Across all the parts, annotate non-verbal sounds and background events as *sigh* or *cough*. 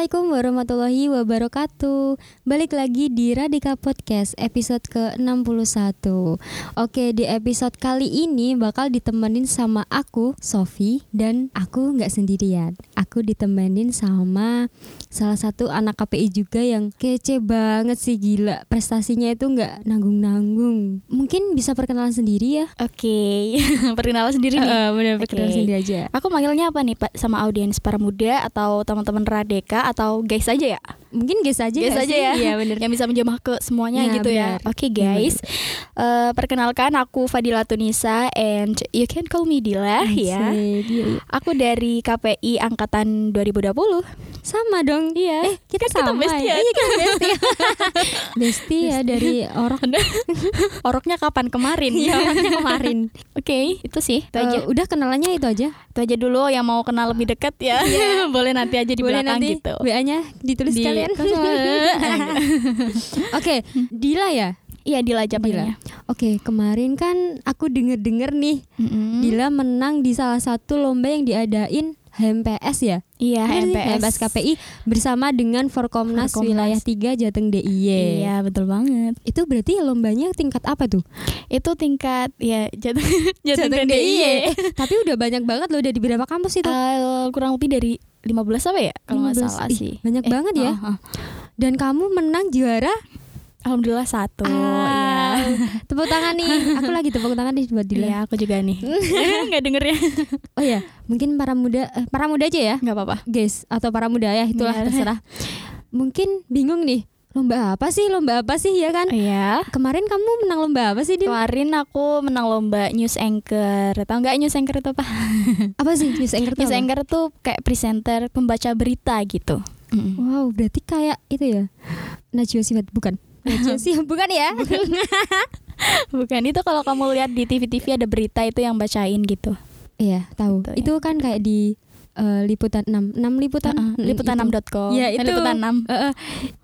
Assalamualaikum warahmatullahi wabarakatuh. Balik lagi di Radika Podcast episode ke-61. Oke di episode kali ini bakal ditemenin sama aku, Sofi Dan aku nggak sendirian. Aku ditemenin sama salah satu anak KPI juga yang kece banget sih gila. Prestasinya itu nggak nanggung-nanggung. Mungkin bisa perkenalan sendiri ya? Oke, *laughs* perkenalan sendiri nih. Uh, bener perkenalan sendiri aja. Aku manggilnya apa nih Pak? Sama audiens para muda atau teman-teman Radeka atau guys aja ya? Mungkin guys aja Guys aja sih? ya. Iya bener Yang bisa menjamah ke semuanya Nah, gitu ya. benar. Oke guys, Eh, perkenalkan aku Fadila Tunisa and you can call me Dila ya. Asik, iya. Aku dari KPI angkatan 2020. Sama dong Iya. Eh kita Kan kita sama bestie ya ya. Iya kita Bestie ya *laughs* dari orang *laughs* Oroknya kapan kemarin? Iya orangnya *laughs* kemarin Oke, itu sih. Itu aja. Eh, Udah kenalannya itu aja Itu aja dulu yang mau kenal lebih dekat ya. Boleh nanti aja di Boleh belakang nanti gitu. WA-nya ditulis Di- kalian *laughs* Oke Dila ya Iya, Dila panggilnya. Oke kemarin kan aku denger-denger nih Mm-mm. Dila menang di salah satu lomba yang diadain HMPS ya Iya, sih, HMPS. HMPS KPI bersama dengan Forkomnas, Forkomnas. Wilayah 3 Jateng DIY Iya, betul banget. Itu berarti lombanya tingkat apa tuh? Itu tingkat ya jatuh Jateng jatuh DIY. DIY. Tapi udah banyak banget loh udah di beberapa kampus itu. Eh, kurang lebih dari 15 apa ya kalau nggak 15. salah Ih, sih. banyak banget ya. uh, uh. Dan kamu menang juara. Alhamdulillah satu. Ah, Iya. *laughs* Tepuk tangan nih. Aku lagi tepuk tangan nih buat Dila. Iya, aku juga nih. *laughs* Nggak denger ya? *laughs* Oh ya, mungkin para muda eh, para muda aja ya, Nggak apa-apa. guys, atau para muda ya, itulah Iya. terserah. Mungkin bingung nih, lomba apa sih? Lomba apa sih ya kan? Iya. Kemarin kamu menang lomba apa sih, Dil? Kemarin aku menang lomba news anchor. Tahu nggak news anchor itu apa? *laughs* Apa sih news anchor tuh News apa? anchor tuh kayak presenter pembaca berita gitu. Mm. Wow, berarti kayak itu ya. Najwa Shihab bukan? *laughs* Najwa Shihab bukan ya? *laughs* Bukan itu kalau kamu lihat di TV-TV ada berita itu yang bacain gitu. Iya, tahu. Gitu ya. Itu kan kayak di eh, liputan 6, 6 liputan. Heeh, Mm, liputan itu. 6.com. Iya, Eh, itu. Liputan 6. Eh, eh,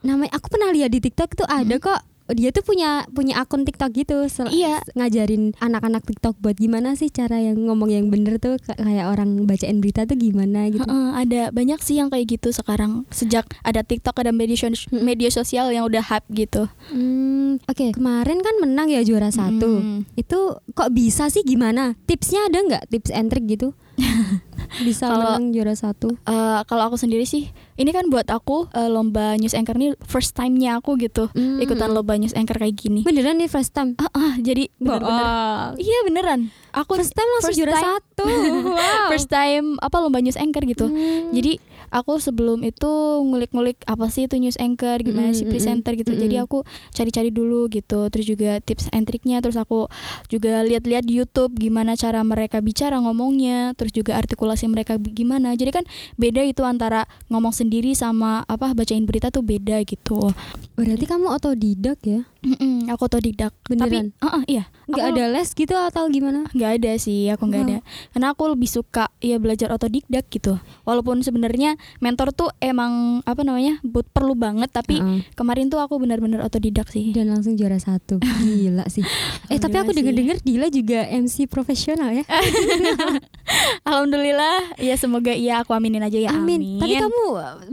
namanya aku pernah lihat di TikTok tuh ada kok. Dia tuh punya punya akun TikTok gitu. Iya. Ngajarin anak-anak TikTok buat gimana sih cara yang ngomong yang bener tuh Ka- kayak orang bacain berita tuh gimana gitu. Heeh, ada banyak sih yang kayak gitu sekarang sejak ada TikTok ada media sos- Mm. media sosial yang udah hype gitu. Hmm, oke. Kemarin kan menang ya juara satu. Mm. Itu kok bisa sih gimana? Tipsnya ada nggak tips and trick gitu? *laughs* bisa Kalau- menang juara satu. Eh, kalau aku sendiri sih, ini kan buat aku eh, lomba news anchor ini first time-nya aku gitu Hmm. ikutan lomba news anchor kayak gini. Beneran nih first time. Ah, ah, jadi bener-bener. Iya beneran. Aku First time langsung first juara time- satu. *laughs* wow. first time apa lomba news anchor gitu. Hmm. Jadi aku sebelum itu ngulik-ngulik apa sih itu news anchor, gimana Mm, sih mm, presenter gitu. mm, Jadi mm. aku cari-cari dulu gitu. Terus juga tips and triknya. Terus aku juga lihat-lihat di YouTube gimana cara mereka bicara ngomongnya. Terus juga artikulasi mereka gimana. Jadi kan beda itu antara ngomong sendiri sama apa bacain berita tuh beda gitu. berarti kamu otodidak ya? Mm-mm, aku otodidak. Beneran? Tapi, uh-uh, iya. Nggak Aku- ada les gitu atau gimana? nggak ada sih aku Wow. ada karena aku lebih suka ya belajar otodidak gitu walaupun sebenarnya mentor tuh emang apa namanya but perlu banget tapi kemarin tuh aku benar-benar otodidak sih dan langsung juara satu. *laughs* Gila sih. Eh tapi aku denger-denger Dila juga MC profesional ya. *laughs* alhamdulillah ya semoga iya aku aminin aja ya amin, Tapi kamu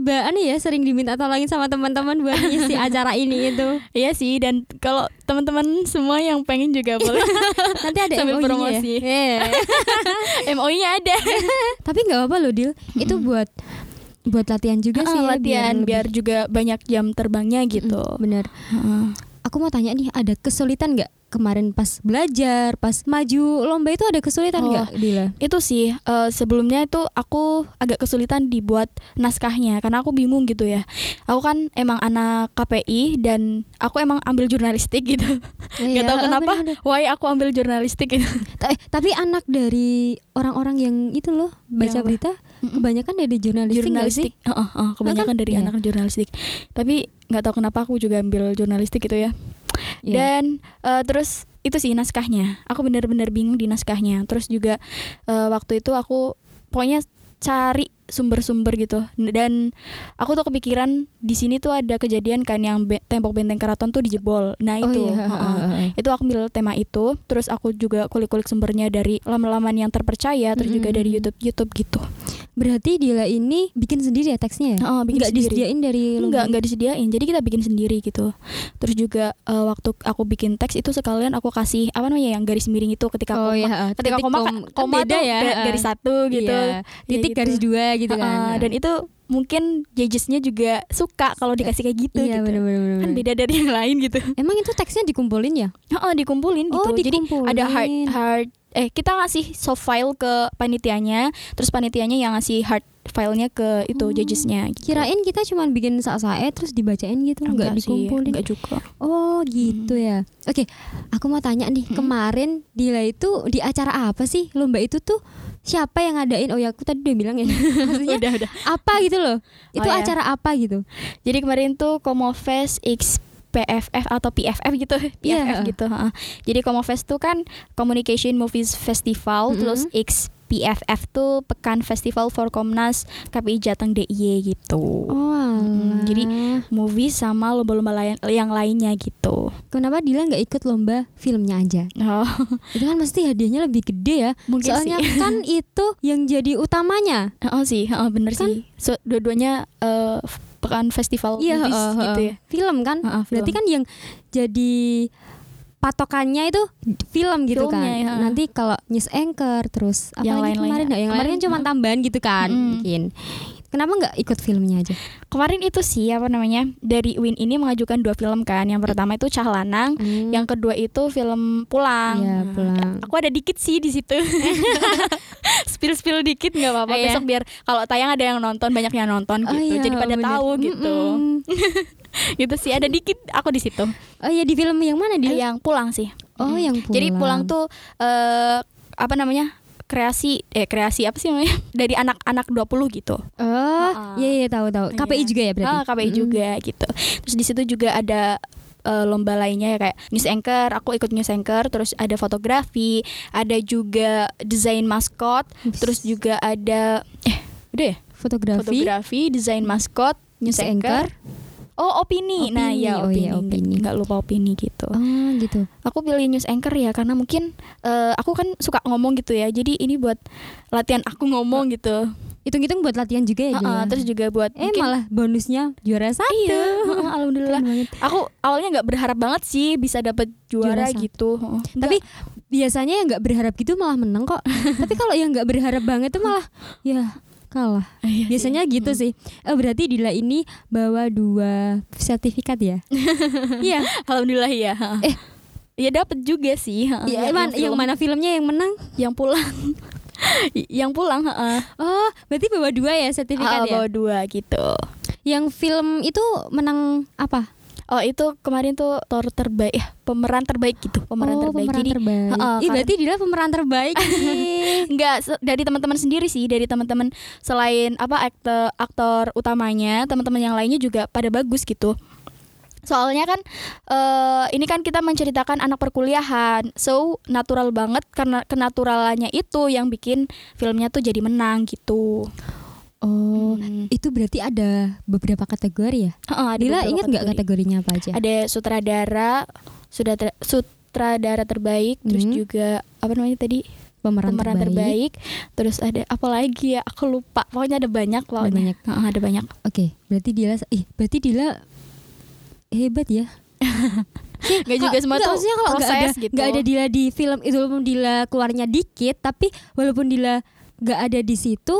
Mbak Ani ya sering diminta tolongin sama teman-teman buat ngisi acara ini itu. *laughs* iya sih dan kalau teman-teman semua yang pengen juga boleh *laughs* Nanti ada Sambil MOU-nya promosi. *laughs* ya. Eh. MOI-nya ada *laughs* Tapi nggak apa-apa loh Dil. Itu buat buat latihan juga Ah, sih ya, latihan lebih- biar juga banyak jam terbangnya gitu Mm, Bener. Heeh. Aku mau tanya nih, ada kesulitan nggak kemarin pas belajar, pas maju lomba itu ada kesulitan Oh. nggak, Dila? itu sih eh, sebelumnya itu aku agak kesulitan dibuat naskahnya karena aku bingung gitu ya aku kan emang anak KPI dan aku emang ambil jurnalistik gitu nggak tahu Iya, kenapa bener-bener. why aku ambil jurnalistik gitu eh, tapi anak dari orang-orang yang itu loh baca Yang apa? berita kebanyakan dari jurnalistik, nggak sih? jurnalistik Heeh, heeh, kebanyakan kan? dari Iya. anak jurnalistik tapi nggak tahu kenapa aku juga ambil jurnalistik gitu ya Iya. dan eh, terus itu sih naskahnya aku benar-benar bingung di naskahnya terus juga eh, waktu itu aku pokoknya cari sumber-sumber gitu dan aku tuh kepikiran di sini tuh ada kejadian kan yang be- tembok benteng keraton tuh dijebol nah Oh itu iya, heeh. heeh, heeh. itu aku ambil tema itu terus aku juga kulik-kulik sumbernya dari laman-laman yang terpercaya terus juga Mm-mm. dari YouTube YouTube gitu berarti Dila ini bikin sendiri ya teksnya ya? Oh, bikin Nggak sendiri. disediain dari Enggak, lomba? enggak disediain. Jadi kita bikin sendiri gitu. Terus juga eh, waktu aku bikin teks itu sekalian aku kasih apa namanya yang garis miring itu ketika Oh koma. ya, Ketika koma kom- kan koma beda tuh ya, garis satu gitu. Iya, titik gitu. garis dua gitu kan. Heeh, dan itu mungkin judgesnya juga suka kalau dikasih kayak gitu iya gitu. benar-benar. Kan beda dari yang lain gitu. Emang itu teksnya dikumpulin ya? Heeh, dikumpulin gitu. Oh, Jadi dikumpulin. ada hard hard eh kita ngasih soft file ke panitianya, terus panitianya yang ngasih hard filenya ke itu Oh, judgesnya gitu. Kirain kita cuma bikin sae terus dibacain gitu, nggak Enggak sih, dikumpulin. enggak juga. Oh gitu ya. Oke, aku mau tanya nih Hmm. kemarin Dila itu di acara apa sih lomba itu tuh? Siapa yang ngadain? Oh ya aku tadi udah bilang ya. *laughs* Maksudnya udah udah. apa gitu loh? Itu Oh, ya. acara apa gitu? Jadi kemarin tuh Komofest X PFF atau PFF gitu, *laughs* PFF Iya. gitu. heeh. Jadi Komofest tuh kan Communication Movies Festival, Mm-mm. terus X PFF tuh Pekan Festival for Komnas KPI Jateng DIY gitu. Oh, alah. jadi Movie sama lomba-lomba lain, yang lainnya gitu. kenapa Dila nggak ikut lomba filmnya aja? Oh, *laughs* Itu kan pasti hadiahnya lebih gede ya. mungkin Soalnya sih. kan *laughs* itu yang jadi utamanya. Oh sih, oh, bener Kan- sih. So, dua-duanya eh, Pekan Festival Iya, Movies heeh, gitu ya. Film kan? Heeh, Berarti film. kan yang jadi patokannya itu film gitu Filmnya, kan. ya. Nanti kalau news anchor terus apa Yang lain-lainnya. kemarin nggak? Yang lain Kemarin, kan cuma tambahan gitu kan Mm-mm. mungkin. Kenapa nggak ikut filmnya aja? Kemarin itu sih apa namanya dari Win ini mengajukan dua film kan. Yang pertama itu Cah Lanang, Hmm. yang kedua itu film Pulang. Iya, Nah, Pulang. Aku ada dikit sih di situ. *laughs* spill spill dikit nggak apa-apa. Oh, iya? Besok biar kalau tayang ada yang nonton banyak yang nonton Oh, gitu. iya, Jadi pada bener. tahu gitu. Mm-mm. *laughs* gitu sih ada dikit aku di situ. Oh iya di film yang mana dia? Yang Pulang sih. Oh Mm. yang pulang. Jadi Pulang tuh eh apa namanya? Kreasi eh kreasi apa sih namanya? *laughs* Dari anak-anak 20 gitu. Oh Heeh. iya iya tahu tahu. KPI Iya. juga ya berarti. Ah, KPI Mm-mm. juga gitu. Terus di situ juga ada eh, lomba lainnya ya kayak news anchor, aku ikut news anchor, terus ada fotografi, ada juga desain maskot, terus juga ada eh udah ya? Fotografi. Fotografi, desain maskot, news News anchor. Oh, opini. Nah, Opini. ya Oh, opini. iya, Nggak- opini. Nggak lupa opini gitu. Oh gitu. Aku pilih news anchor ya karena mungkin eh, aku kan suka ngomong gitu ya. Jadi ini buat latihan aku ngomong gitu. Hitung-hitung buat latihan juga ya. Heeh, Dila? terus juga buat eh mungkin- malah bonusnya juara satu. Iya, *laughs* alhamdulillah. Aku awalnya nggak berharap banget sih bisa dapet juara, Juara gitu. Heeh. Tapi biasanya yang nggak berharap gitu malah menang kok. *laughs* Tapi kalau yang nggak berharap banget tuh malah ya kalah. Nggak- Iya sih. Biasanya gitu sih. Eh, berarti Dila ini bawa dua sertifikat ya? *laughs* Iya. alhamdulillah ya. *laughs* Eh. ya dapet juga sih. heeh, Ya, yang, man- yang film- mana filmnya yang menang? Yang pulang. *laughs* yang pulang, heeh. Oh, berarti bawa dua ya sertifikat Ah, ya? bawa dua gitu. Yang film itu menang apa? Oh itu kemarin tuh tor terbaik, ya, pemeran terbaik gitu, pemeran oh, terbaik. pemeran Jadi terbaik. Heeh, Ih, berarti Dila pemeran terbaik *laughs* se- dari teman-teman sendiri sih, dari teman-teman selain apa aktor aktor utamanya, teman-teman yang lainnya juga pada bagus gitu. Soalnya kan eh ini kan kita menceritakan anak perkuliahan, so natural banget karena kenaturalannya itu yang bikin filmnya tuh jadi menang gitu. Oh, Hmm. itu berarti ada beberapa kategori ya? Ada Dila ingat nggak kategori. kategorinya apa aja? Ada sutradara, sudah ter- sutradara terbaik, terus Hmm. juga apa namanya tadi Pemeran, pemeran terbaik. terbaik. terus ada apa lagi ya? Aku lupa. Pokoknya ada banyak pokoknya. banyak. Heeh, ada banyak. Oke, berarti Dila ih, berarti Dila hebat ya. *laughs* Gak juga semua tuh maksudnya kalau nggak ada gitu. nggak ada Dila di film itu walaupun Dila keluarnya dikit, tapi walaupun Dila nggak ada di situ,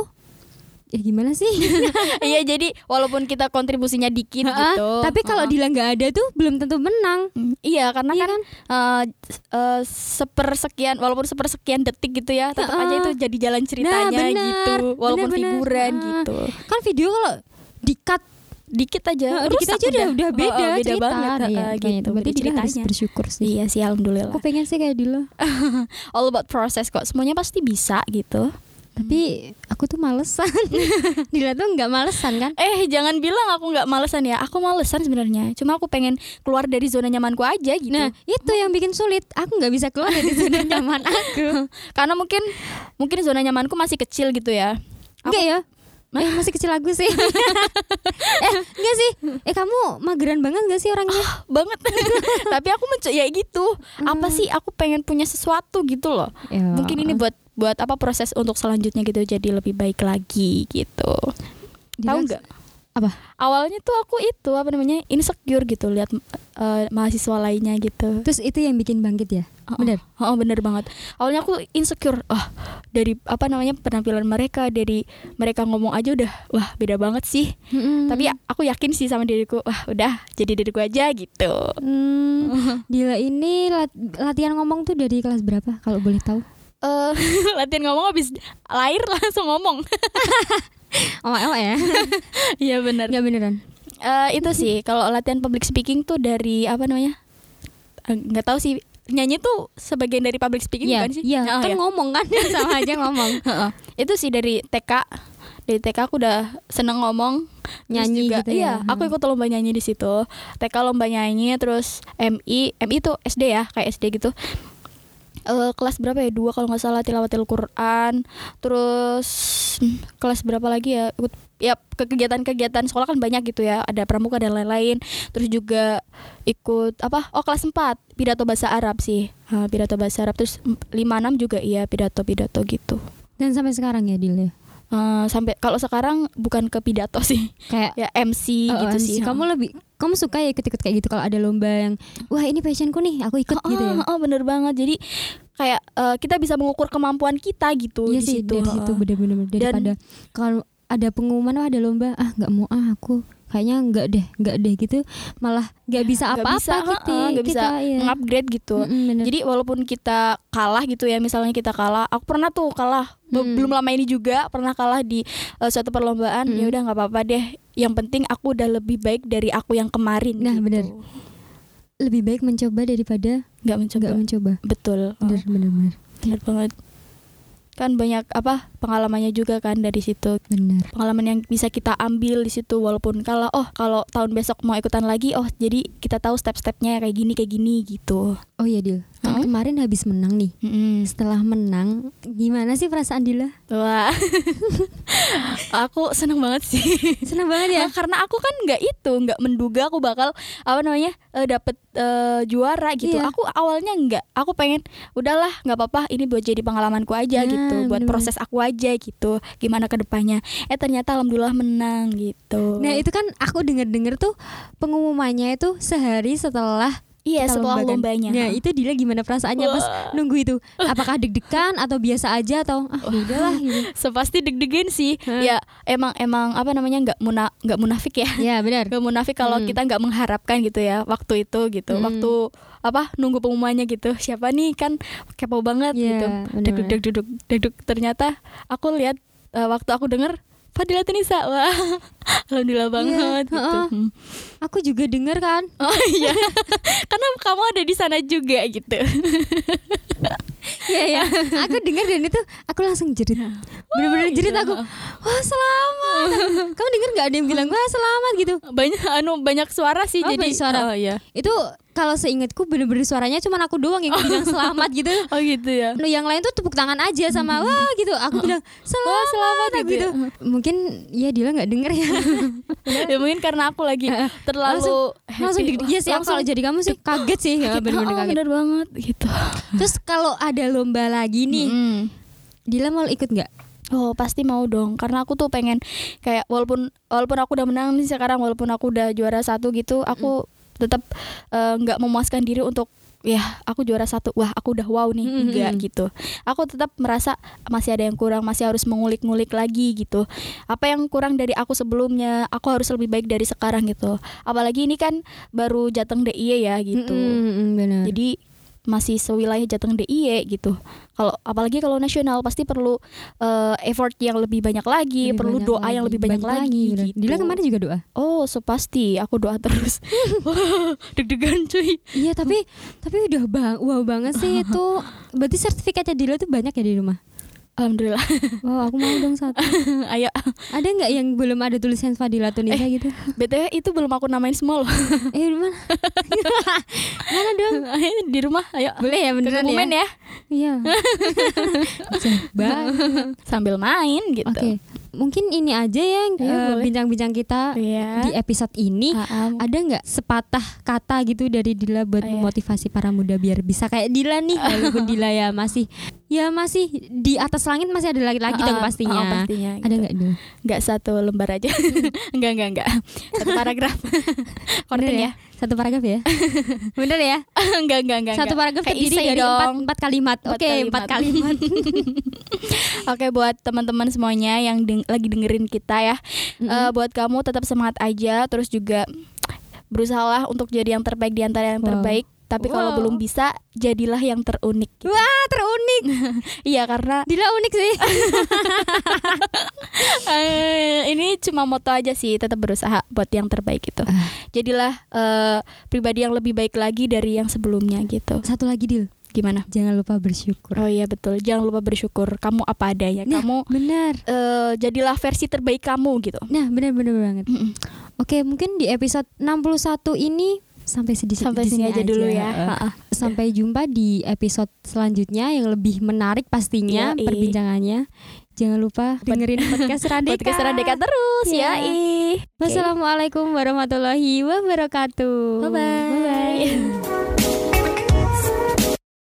ya gimana sih? *laughs* iya jadi walaupun kita kontribusinya dikit Ha-ha, gitu. tapi kalau Heeh. Dila nggak ada tuh belum tentu menang. Mm, iya karena Iya kan eh, eh, sepersekian walaupun sepersekian detik gitu ya tetap Ha-ha. aja itu jadi jalan ceritanya benar. gitu walaupun Benar-benar. figuran Ha. gitu Kan video kalau di-cut dikit aja Nah, dikit aja udah udah beda, Heeh, beda cerita. banget Nah, iya, gitu gitu. Berarti Dila harus ceritanya bersyukur sih. iya sih alhamdulillah Aku pengen sih kayak Dila. *laughs* all about proses kok semuanya pasti bisa gitu Tapi aku tuh malesan. *laughs* Dila tuh nggak malesan kan? Eh jangan bilang aku nggak malesan ya Aku malesan sebenarnya Cuma aku pengen keluar dari zona nyamanku aja gitu Nah itu yang bikin sulit. Aku nggak bisa keluar dari zona *laughs* nyaman aku. Karena mungkin Mungkin zona nyamanku masih kecil gitu ya Enggak ya? Eh, masih kecil aku sih. *laughs* eh enggak sih. Eh kamu mageran banget gak sih orangnya? Banget Tapi aku mencoba ya gitu Apa Hmm. sih aku pengen punya sesuatu gitu loh Ya. Mungkin ini buat buat apa proses untuk selanjutnya gitu jadi lebih baik lagi gitu tahu nggak Apa? awalnya tuh aku itu apa namanya insecure gitu lihat eh, mahasiswa lainnya gitu Terus itu yang bikin bangkit ya? Oh, Bener? Oh, bener banget. Awalnya aku insecure. Wah, dari apa namanya penampilan mereka, dari mereka ngomong aja udah, wah beda banget sih. Mm-mm. Tapi aku yakin sih sama diriku, wah udah jadi diriku aja gitu. Hmm, *laughs* Dila ini lat- latihan ngomong tuh dari kelas berapa kalau boleh tahu? Eh, *laughs* latihan ngomong habis lahir langsung ngomong. *laughs* Oh, oh ya? *laughs* Iya bener. Enggak beneran. Eh, itu sih kalau latihan public speaking tuh dari apa namanya? Eh, nggak tahu sih. Nyanyi tuh sebagian dari public speaking Iya, bukan sih? iya, Oh, kan iya. ngomong kan sama aja ngomong. Itu sih dari TK dari TK aku udah seneng ngomong Nyanyi juga, gitu ya? iya aku ikut lomba nyanyi di situ TK lomba nyanyi terus MI MI itu SD ya kayak SD gitu Eh, kelas berapa ya? Dua kalau nggak salah tilawatil Quran. Terus hmm, kelas berapa lagi ya? Ikut ya ke kegiatan-kegiatan sekolah kan banyak gitu ya. Ada pramuka dan lain-lain. Terus juga ikut apa? Oh kelas 4 pidato bahasa Arab sih. Ha, pidato bahasa Arab. Terus 5 6 juga iya pidato pidato gitu. Dan sampai sekarang ya Dila. Eh, sampai kalau sekarang bukan ke pidato sih. Kayak *laughs* ya MC Oh, gitu MC. sih Kamu lebih kamu suka ya ikut-ikut kayak gitu kalau ada lomba yang wah ini passionku nih, aku ikut oh, gitu ya. oh, bener banget. Jadi kayak eh, kita bisa mengukur kemampuan kita gitu Iya di sih situ. dari situ bener-bener. Daripada kalau ada pengumuman wah ada lomba ah nggak mau ah aku kayaknya nggak deh nggak deh gitu malah nggak bisa Nggak apa-apa bisa, gitu nggak bisa kita, iya. mengupgrade gitu bener. jadi walaupun kita kalah gitu ya misalnya kita kalah aku pernah tuh kalah Hmm. belum lama ini juga pernah kalah di eh, suatu perlombaan Hmm. ya udah nggak apa-apa deh yang penting aku udah lebih baik dari aku yang kemarin Nah, gitu. bener. lebih baik mencoba daripada nggak mencoba nggak mencoba betul bener bener bener banget kan banyak apa pengalamannya juga kan dari situ. Bener. Pengalaman yang bisa kita ambil di situ walaupun kalau oh kalau tahun besok mau ikutan lagi oh jadi kita tahu step-stepnya kayak gini kayak gini gitu. Oh iya Dil kan kemarin habis menang nih. Mm-mm. setelah menang gimana sih perasaan Dila? Wah. *laughs* Aku seneng banget sih. Senang banget ya? Nah, karena aku kan nggak itu nggak menduga aku bakal apa namanya eh, dapet eh, juara gitu. Iya. aku awalnya nggak. Aku pengen udahlah nggak apa-apa ini buat jadi pengalamanku aja Nah, gitu. Buat bener-bener. proses aku aja gitu. Gimana ke depannya? Eh ternyata alhamdulillah menang gitu. Nah itu kan aku denger-denger tuh pengumumannya itu sehari setelah iya kita setelah lomba kan. lombanya Nah itu Dila gimana perasaannya pas Wah. nunggu itu? *laughs* Apakah deg-degan atau biasa aja atau ah ya udahlah gitu? *laughs* sepasti deg-degan sih Hah? ya emang emang apa namanya nggak muna nggak munafik ya Ya benar. *laughs* nggak munafik kalau Hmm. kita nggak mengharapkan gitu ya waktu itu gitu Hmm. waktu apa nunggu pengumumannya gitu siapa nih kan kepo banget Iya, gitu benar. deg deg deg deg deg deg. ternyata aku lihat eh, waktu aku denger Fadila Tunisa wah *laughs* alhamdulillah banget gitu heeh. Hmm. Aku juga denger kan. oh iya *laughs* karena kamu ada di sana juga gitu Iya ya. *laughs* aku denger dan itu aku langsung jerit. Bener-bener jerit iya. aku. Wah selamat. *laughs* Kamu denger nggak ada yang bilang wah selamat gitu? banyak anu banyak suara sih Oh, jadi suara. oh iya Itu kalau seingatku bener-bener suaranya cuma aku doang yang bilang selamat gitu. *laughs* oh gitu ya No, yang lain tuh tepuk tangan aja sama wah gitu. Aku bilang *laughs* selamat, Wah, selamat gitu gitu. ya. Mungkin ya Dila nggak denger ya. ya mungkin karena aku lagi terlalu langsung happy. deg- iya sih aku kalau jadi kamu sih kaget sih ya, bener-bener Oh, kaget. bener banget gitu Terus kalau ada lomba lagi nih. Dila mau ikut nggak? Oh pasti mau dong. Karena aku tuh pengen kayak walaupun walaupun aku udah menang nih sekarang walaupun aku udah juara satu gitu aku tetap eh, nggak memuaskan diri untuk ya aku juara satu. Wah aku udah wow nih Mm-mm. enggak gitu. Aku tetap merasa masih ada yang kurang masih harus mengulik-ngulik lagi gitu. Apa yang kurang dari aku sebelumnya aku harus lebih baik dari sekarang gitu. Apalagi ini kan baru jateng DIY ya gitu. Benar. jadi masih sewilayah Jateng DIY gitu. Kalau apalagi kalau nasional pasti perlu eh, effort yang lebih banyak lagi, Lebih perlu banyak doa yang lagi, lebih banyak, lagi. bener. gitu. Dila kemarin juga doa. Oh, so pasti aku doa terus. *laughs* Deg-degan cuy. Iya tapi tapi udah bang, wow banget sih itu. *laughs* Berarti sertifikatnya Dila tuh banyak ya di rumah. Alhamdulillah. Wow aku mau dong satu. *laughs* Ayo. Ada nggak yang belum ada tulisan Fadila Tunisa gitu? BTW itu belum aku namain semua loh. *laughs* Eh di mana? *laughs* mana dong? Ayo di rumah, ayo. Boleh ya beneran Kebumen ya? ya. Iya. Bye. Sambil main gitu. Oke. mungkin ini aja ya Iya, eh, bincang-bincang kita Iya. di episode ini. Ah. Ada nggak sepatah kata gitu dari Dila buat Oh, iya. memotivasi para muda biar bisa kayak Dila nih walaupun Dila ya masih ya masih di atas langit masih ada lagi-lagi Ah, dong pastinya. ah, pastinya Ada gitu. nggak Dila? nggak satu lembar aja *laughs* nggak nggak nggak satu paragraf *laughs* Bener konten ya Satu paragraf ya? *laughs* Bener ya? nggak nggak nggak Satu paragraf Kayak terdiri dari empat, dong. empat kalimat. Empat Oke, empat kalimat. Oke buat teman-teman semuanya yang deng- lagi dengerin kita ya, Eh, buat kamu tetap semangat aja, terus juga berusahalah untuk jadi yang terbaik di antara yang Wow. terbaik. Tapi kalau Wow. belum bisa, jadilah yang terunik. gitu. Wah, terunik. *laughs* Iya karena Dila unik sih. *laughs* eh, ini cuma moto aja sih, tetap berusaha buat yang terbaik gitu. Ah. Jadilah eh, pribadi yang lebih baik lagi dari yang sebelumnya gitu. Satu lagi Dil, Gimana? jangan lupa bersyukur. Oh iya betul, jangan lupa bersyukur. Kamu apa adanya. Nah, Kamu benar. eh, jadilah versi terbaik kamu gitu. Nah, benar-benar banget. Mm-mm. Oke, mungkin di episode 61 ini sampai sedih Sampai sini aja dulu ya. Sampai jumpa di episode selanjutnya yang lebih menarik pastinya Yoi. perbincangannya. Jangan lupa dengerin *laughs* podcast Radeka. Podcast Radeka terus Ya. ya. Ih. Wassalamualaikum warahmatullahi wabarakatuh. Bye-bye. Bye-bye.